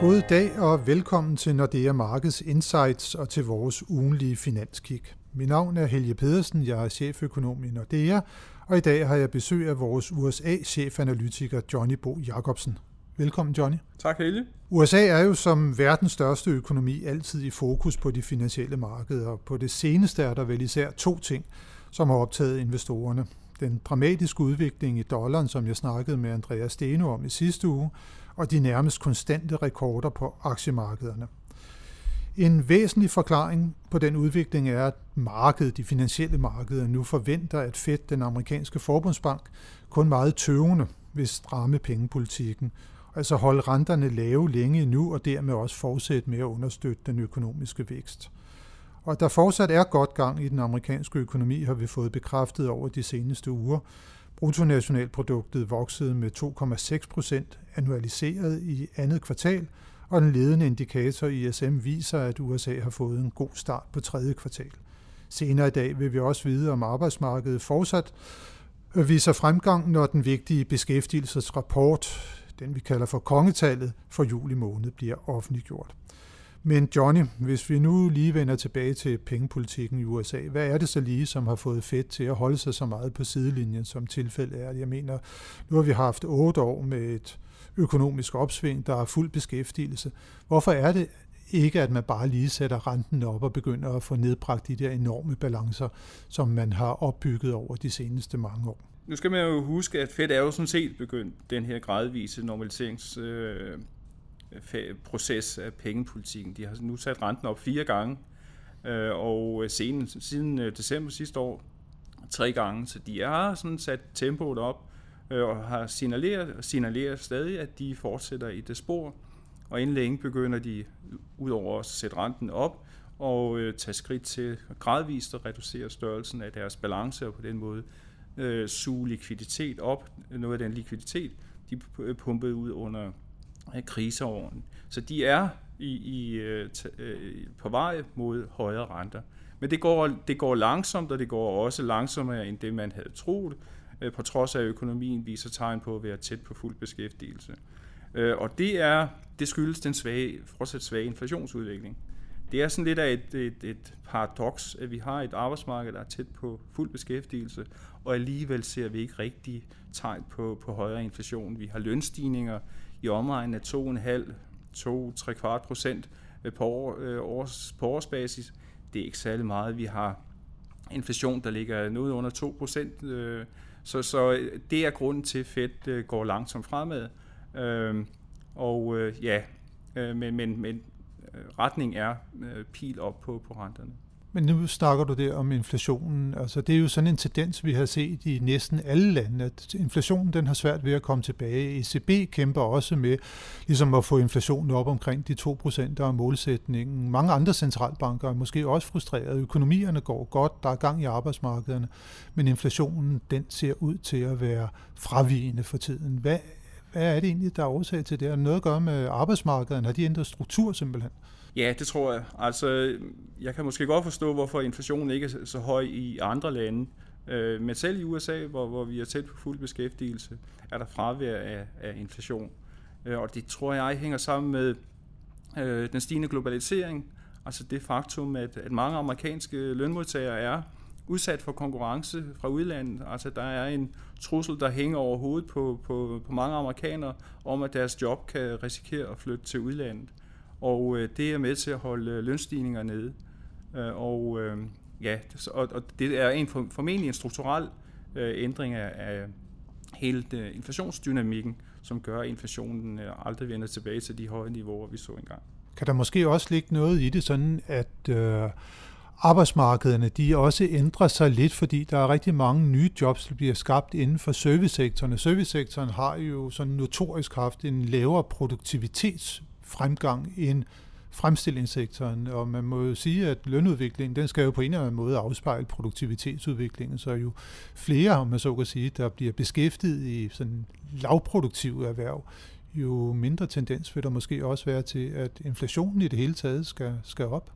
God dag og velkommen til Nordea Markets Insights og til vores ugenlige finanskig. Mit navn er Helge Pedersen, jeg er cheføkonom i Nordea, og i dag har jeg besøg af vores USA-chefanalytiker Johnny Bo Jacobsen. Velkommen, Johnny. Tak, Helge. USA er jo som verdens største økonomi altid i fokus på de finansielle markeder, og på det seneste er der vel især to ting, som har optaget investorerne. Den dramatiske udvikling i dollaren, som jeg snakkede med Andreas Steno om i sidste uge, og de nærmest konstante rekorder på aktiemarkederne. En væsentlig forklaring på den udvikling er, at markedet, de finansielle markeder, nu forventer, at Fed, den amerikanske forbundsbank, kun meget tøvende vil stramme pengepolitikken, altså holde renterne lave længe nu og dermed også fortsætte med at understøtte den økonomiske vækst. Og der fortsat er godt gang i den amerikanske økonomi, har vi fået bekræftet over de seneste uger. Bruttonationalproduktet voksede med 2,6 procent annualiseret i andet kvartal, og den ledende indikator ISM viser, at USA har fået en god start på tredje kvartal. Senere i dag vil vi også vide, om arbejdsmarkedet fortsat viser fremgang, når den vigtige beskæftigelsesrapport, den vi kalder for kongetallet, for juli måned bliver offentliggjort. Men Johnny, hvis vi nu lige vender tilbage til pengepolitikken i USA, hvad er det så lige, som har fået Fed til at holde sig så meget på sidelinjen, som tilfældet er? Jeg mener, nu har vi haft otte år med et økonomisk opsving, der er fuld beskæftigelse. Hvorfor er det ikke, at man bare lige sætter renten op og begynder at få nedbragt de der enorme balancer, som man har opbygget over de seneste mange år? Nu skal man jo huske, at Fed er jo sådan set begyndt den her gradvise normaliserings øh, proces af pengepolitikken. De har nu sat renten op fire gange, øh, og øh, siden, siden december sidste år tre gange, så de har sådan sat tempoet op øh, og har signaleret, signaleret stadig, at de fortsætter i det spor, og inden længe begynder de udover at sætte renten op og øh, tage skridt til gradvist at reducere størrelsen af deres balance og på den måde suge likviditet op. Noget af den likviditet, de pumpede ud under kriseårene. Så de er i, i, øh, øh, på vej mod højere renter. Men det går, det går langsomt, og det går også langsommere end det, man havde troet, øh, på trods af at økonomien viser tegn på at være tæt på fuld beskæftigelse. Øh, og det er det skyldes den svage, fortsat svage inflationsudvikling. Det er sådan lidt af et, et, et paradoks, at vi har et arbejdsmarked, der er tæt på fuld beskæftigelse, og alligevel ser vi ikke rigtig tegn på, på højere inflation. Vi har lønstigninger i omegnen af 2,5-2-3 kvart procent øh, på, år, øh, års, på årsbasis. Det er ikke særlig meget. Vi har inflation, der ligger noget under 2 procent. Øh, så, så det er grunden til, at Fed går langsomt fremad. Øhm, og ja, men, men, men retning er pil op på, på renterne. Men nu snakker du der om inflationen. Altså, det er jo sådan en tendens, vi har set i næsten alle lande, at inflationen den har svært ved at komme tilbage. ECB kæmper også med ligesom at få inflationen op omkring de 2% der er målsætningen. Mange andre centralbanker er måske også frustrerede. Økonomierne går godt, der er gang i arbejdsmarkederne, men inflationen den ser ud til at være fravigende for tiden. Hvad, hvad er det egentlig, der er årsag til det? Er noget at gøre med arbejdsmarkederne? Har de ændret struktur simpelthen? Ja, det tror jeg. Altså, jeg kan måske godt forstå, hvorfor inflationen ikke er så høj i andre lande. Øh, men selv i USA, hvor, hvor vi er tæt på fuld beskæftigelse, er der fravær af, af inflation. Øh, og det tror jeg hænger sammen med øh, den stigende globalisering. Altså det faktum, at, at mange amerikanske lønmodtagere er udsat for konkurrence fra udlandet. Altså der er en trussel, der hænger over hovedet på, på, på mange amerikanere, om at deres job kan risikere at flytte til udlandet og øh, det er med til at holde øh, lønstigninger nede. Øh, og øh, ja, og, og det er en for, formentlig en strukturel øh, ændring af, af hele det, inflationsdynamikken, som gør, at inflationen øh, aldrig vender tilbage til de høje niveauer, vi så engang. Kan der måske også ligge noget i det, sådan at øh, arbejdsmarkederne de også ændrer sig lidt, fordi der er rigtig mange nye jobs, der bliver skabt inden for servicesektoren. Servicesektoren har jo sådan notorisk haft en lavere produktivitets fremgang end fremstillingssektoren, og man må jo sige, at lønudviklingen, den skal jo på en eller anden måde afspejle produktivitetsudviklingen, så jo flere, om man så kan sige, der bliver beskæftiget i sådan lavproduktive erhverv, jo mindre tendens vil der måske også være til, at inflationen i det hele taget skal, skal op.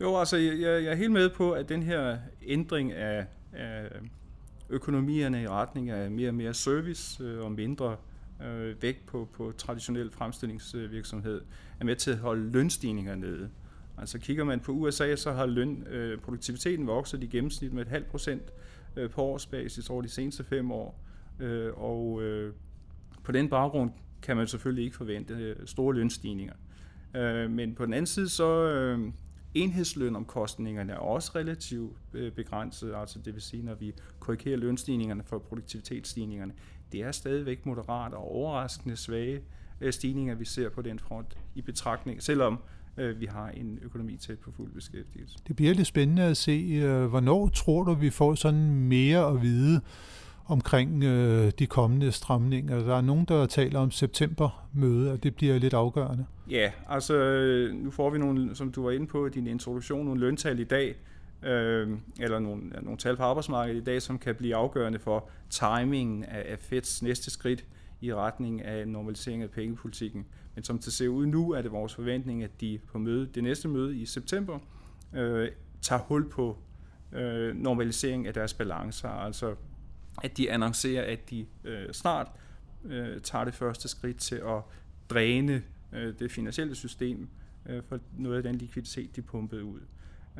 Jo, altså jeg, jeg er helt med på, at den her ændring af, af økonomierne i retning af mere og mere service øh, og mindre øh, Øh, vægt på, på traditionel fremstillingsvirksomhed, er med til at holde lønstigninger nede. Altså kigger man på USA, så har løn, øh, produktiviteten vokset i gennemsnit med et halvt procent øh, på årsbasis over de seneste fem år. Øh, og øh, på den baggrund kan man selvfølgelig ikke forvente øh, store lønstigninger. Øh, men på den anden side, så øh, enhedslønomkostningerne er også relativt øh, begrænset, altså det vil sige, når vi korrigerer lønstigningerne for produktivitetsstigningerne, det er stadigvæk moderat og overraskende svage øh, stigninger, vi ser på den front i betragtning, selvom øh, vi har en økonomi tæt på fuld beskæftigelse. Det bliver lidt spændende at se, hvornår tror du, vi får sådan mere at vide omkring øh, de kommende stramninger. Der er nogen, der taler om septembermøde, og det bliver lidt afgørende. Ja, altså nu får vi nogle, som du var inde på i din introduktion, nogle løntal i dag, øh, eller nogle, nogle tal på arbejdsmarkedet i dag, som kan blive afgørende for timingen af, af Feds næste skridt i retning af normalisering af pengepolitikken. Men som det ser ud nu, er det vores forventning, at de på møde, det næste møde i september øh, tager hul på øh, normalisering af deres balancer, altså at de annoncerer, at de øh, snart øh, tager det første skridt til at dræne øh, det finansielle system øh, for noget af den likviditet, de pumpede ud.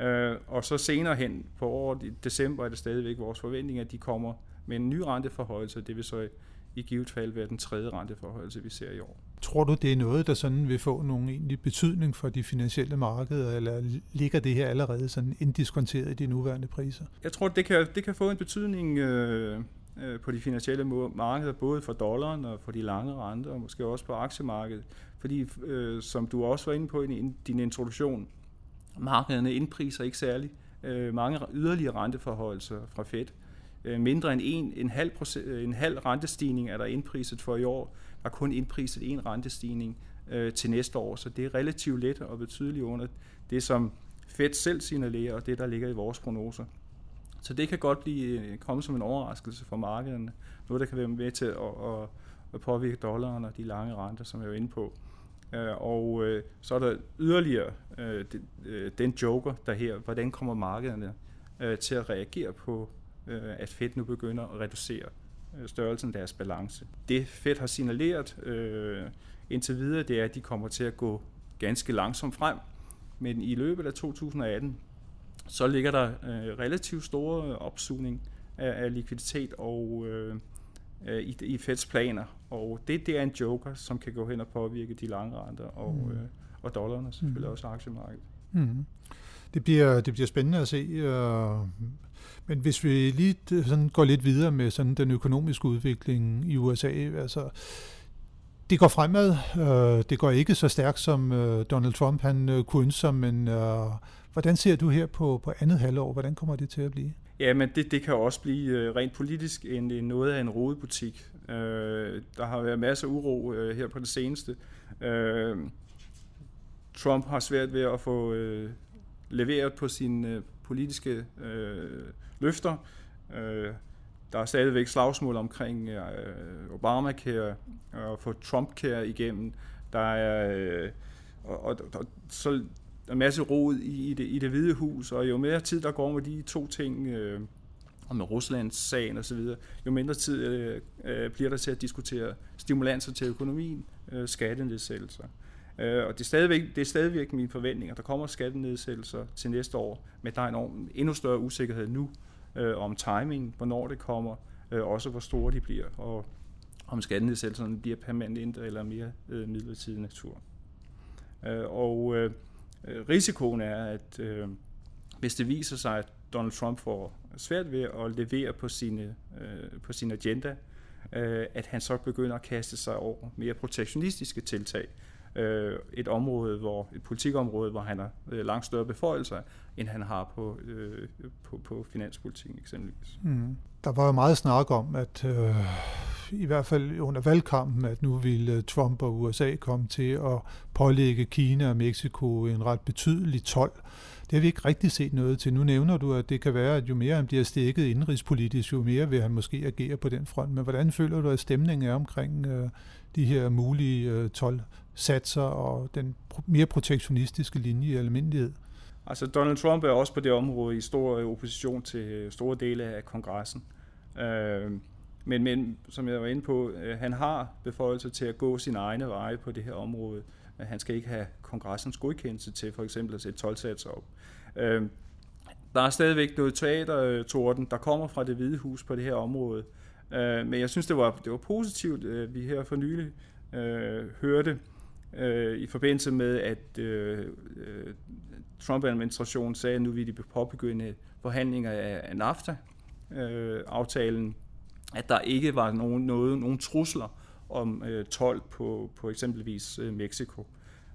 Øh, og så senere hen på året, i december, er det stadigvæk vores forventning, at de kommer med en ny renteforhøjelse, det vil så i givet fald være den tredje renteforhøjelse, vi ser i år. Tror du, det er noget, der sådan vil få nogen egentlig betydning for de finansielle markeder, eller ligger det her allerede sådan indiskonteret i de nuværende priser? Jeg tror, det kan, det kan få en betydning øh, øh, på de finansielle markeder, både for dollaren og for de lange renter, og måske også på aktiemarkedet. Fordi, øh, som du også var inde på i din introduktion, markederne indpriser ikke særlig øh, mange yderligere renteforholdelser fra Fed. Øh, mindre end en, en, halv procent, øh, en halv rentestigning er der indpriset for i år. Der er kun indpriset en rentestigning øh, til næste år, så det er relativt let og betydeligt under det, som Fed selv signalerer, og det, der ligger i vores prognoser. Så det kan godt blive øh, komme som en overraskelse for markederne. Noget, der kan være med til at, at, at påvirke dollaren og de lange renter, som jeg er inde på. Øh, og øh, så er der yderligere øh, øh, den joker, der her, hvordan kommer markederne øh, til at reagere på, at Fed nu begynder at reducere størrelsen af deres balance. Det Fed har signaleret indtil videre, det er, at de kommer til at gå ganske langsomt frem, men i løbet af 2018, så ligger der øh, relativt store opsugning af, af likviditet og øh, øh, i, i Feds planer. Og det, det er en joker, som kan gå hen og påvirke de lange renter og, mm. øh, og dollarerne, selvfølgelig mm. også aktiemarkedet. Mm. Det bliver, det bliver spændende at se. Øh, men hvis vi lige sådan går lidt videre med sådan den økonomiske udvikling i USA, altså det går fremad. Øh, det går ikke så stærkt, som øh, Donald Trump han øh, kunne ønske sig, men øh, Hvordan ser du her på, på andet halvår? Hvordan kommer det til at blive? Jamen, det, det kan også blive øh, rent politisk en, en noget af en rodebutik. Øh, der har været masser af uro øh, her på det seneste. Øh, Trump har svært ved at få øh, leveret på sine øh, politiske øh, løfter. Øh, der er stadigvæk slagsmål omkring øh, Obamacare og få Trumpcare igennem. Der er øh, og, og, og så en masse rod i, i, det, i det hvide hus, og jo mere tid der går med de to ting, øh, og med Ruslands sagen osv., jo mindre tid øh, øh, bliver der til at diskutere stimulanser til økonomien, øh, skattenedsættelser. Øh, og det er, stadigvæk, det er stadigvæk mine forventninger. Der kommer skattenedsættelser til næste år, men der er en endnu større usikkerhed nu øh, om timing, hvornår det kommer, øh, også hvor store de bliver, og om skattenedsættelserne bliver permanent eller mere øh, midlertidig natur. Øh, og Øh, Øh, risikoen er, at øh, hvis det viser sig, at Donald Trump får svært ved at levere på, sine, øh, på sin agenda, øh, at han så begynder at kaste sig over mere protektionistiske tiltag. Øh, et område, hvor et politikområde, hvor han har øh, langt større beføjelser, end han har på, øh, på, på finanspolitikken eksempelvis. Mm. Der var jo meget snak om, at øh, i hvert fald under valgkampen, at nu ville Trump og USA komme til at pålægge Kina og Mexico en ret betydelig tolv. Det har vi ikke rigtig set noget til. Nu nævner du, at det kan være, at jo mere han bliver stikket indrigspolitisk, jo mere vil han måske agere på den front. Men hvordan føler du, at stemningen er omkring øh, de her mulige øh, 12 satser og den mere protektionistiske linje i almindelighed? Altså Donald Trump er også på det område i stor opposition til øh, store dele af kongressen. Øh, men, men som jeg var inde på, øh, han har beføjelser til at gå sin egne veje på det her område. Han skal ikke have kongressens godkendelse til for eksempel at sætte 12 op. Øh, der er stadigvæk noget teatertorden, øh, der kommer fra det hvide hus på det her område. Øh, men jeg synes, det var, det var positivt, øh, vi her for nylig øh, hørte øh, i forbindelse med, at øh, øh Trump-administrationen sagde, at nu vil de påbegynde forhandlinger af NAFTA-aftalen, øh, at der ikke var nogen, noget, nogen trusler om øh, 12 på, på eksempelvis øh, Mexico.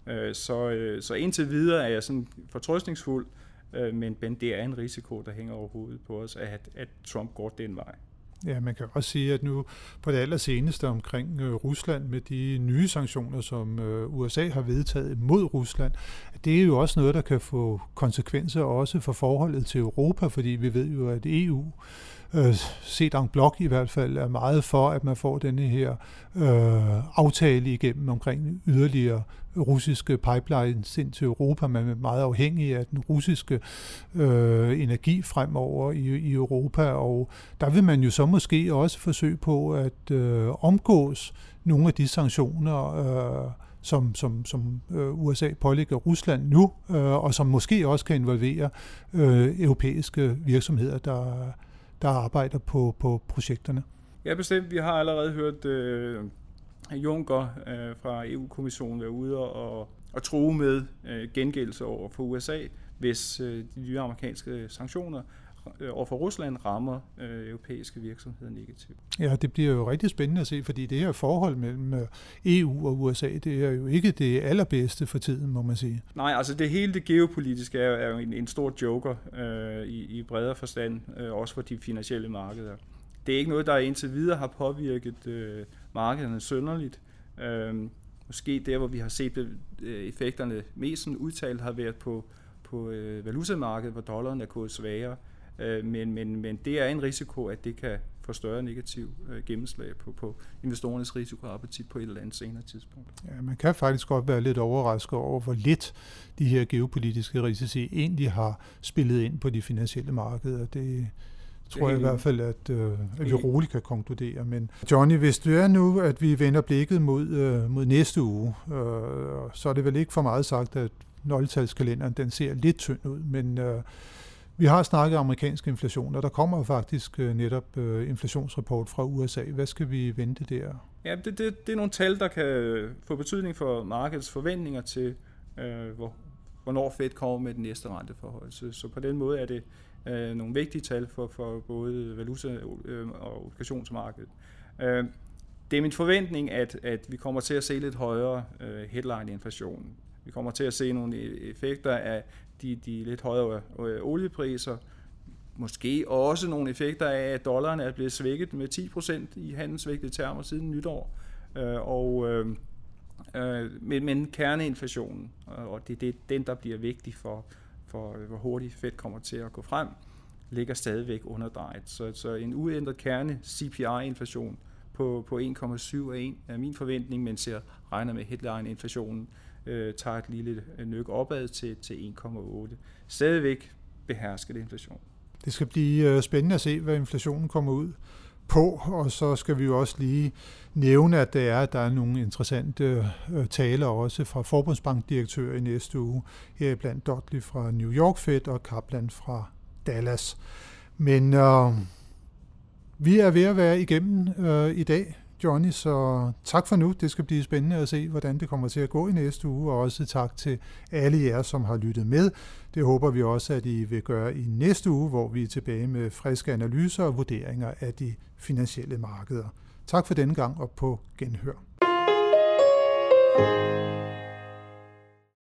Øh, så, øh, så indtil videre er jeg sådan fortrøstningsfuld, øh, men, men det er en risiko, der hænger overhovedet på os, at, at Trump går den vej. Ja, man kan også sige, at nu på det allerseneste omkring øh, Rusland med de nye sanktioner, som øh, USA har vedtaget mod Rusland, det er jo også noget, der kan få konsekvenser også for forholdet til Europa, fordi vi ved jo, at EU øh, set en blok i hvert fald, er meget for, at man får denne her øh, aftale igennem omkring yderligere russiske pipelines ind til Europa. Man er meget afhængig af den russiske øh, energi fremover i, i Europa, og der vil man jo så måske også forsøge på at øh, omgås nogle af de sanktioner, øh, som, som, som øh, USA pålægger Rusland nu, øh, og som måske også kan involvere øh, europæiske virksomheder, der, der arbejder på, på projekterne. Ja, bestemt. Vi har allerede hørt øh, Juncker øh, fra EU-kommissionen være ude og, og true med øh, gengældelse over for USA, hvis øh, de nye amerikanske sanktioner øh, over for Rusland rammer øh, europæiske virksomheder negativt. Ja, det bliver jo rigtig spændende at se, fordi det her forhold mellem øh, EU og USA, det er jo ikke det allerbedste for tiden, må man sige. Nej, altså det hele det geopolitiske er, er jo en, en stor joker øh, i, i bredere forstand, øh, også for de finansielle markeder. Det er ikke noget, der indtil videre har påvirket øh, markederne sønderligt. Øh, måske der, hvor vi har set øh, effekterne mest udtalt, har været på, på øh, valutamarkedet, hvor dollaren er gået svagere. Øh, men, men, men det er en risiko, at det kan få større negativ øh, gennemslag på, på investorernes risikoappetit på et eller andet senere tidspunkt. Ja, man kan faktisk godt være lidt overrasket over, hvor lidt de her geopolitiske risici egentlig har spillet ind på de finansielle markeder. Det, tror jeg i hvert fald, at, øh, at vi roligt kan konkludere. Men Johnny, hvis det er nu, at vi vender blikket mod, øh, mod næste uge, øh, så er det vel ikke for meget sagt, at nøgletalskalenderen den ser lidt tynd ud, men øh, vi har snakket amerikansk inflation, og der kommer faktisk øh, netop øh, inflationsrapport fra USA. Hvad skal vi vente der? Ja, det, det, det er nogle tal, der kan øh, få betydning for markedets forventninger til, øh, hvor, hvornår Fed kommer med den næste renteforhold. Så, så på den måde er det øh, nogle vigtige tal for, for både valuta- øh, og obligationsmarkedet. Øh, det er min forventning, at, at vi kommer til at se lidt højere øh, headline-inflation. Vi kommer til at se nogle e-, effekter af de, de lidt højere øh, oliepriser. Måske også nogle effekter af, at dollaren er blevet svækket med 10% i handelsvægtede termer siden nytår. Øh, og, øh, øh, men, men kerneinflationen, og det, det er den, der bliver vigtig for, for øh, hvor hurtigt Fed kommer til at gå frem, ligger stadigvæk underdrejet. Så, så en uændret kerne CPI-inflation på, på 1,7 er, en, er min forventning, men jeg regner med headline-inflationen øh, tager et lille øh, nyk opad til, til 1,8. Stadigvæk behersket inflation. Det skal blive øh, spændende at se, hvad inflationen kommer ud på, og så skal vi jo også lige nævne, at der er, der er nogle interessante øh, taler også fra Forbundsbankdirektør i næste uge, heriblandt Dudley fra New York Fed og Kaplan fra Dallas. Men øh, vi er ved at være igennem øh, i dag. Johnny, så tak for nu. Det skal blive spændende at se, hvordan det kommer til at gå i næste uge, og også tak til alle jer, som har lyttet med. Det håber vi også, at I vil gøre i næste uge, hvor vi er tilbage med friske analyser og vurderinger af de finansielle markeder. Tak for denne gang, og på genhør. thank you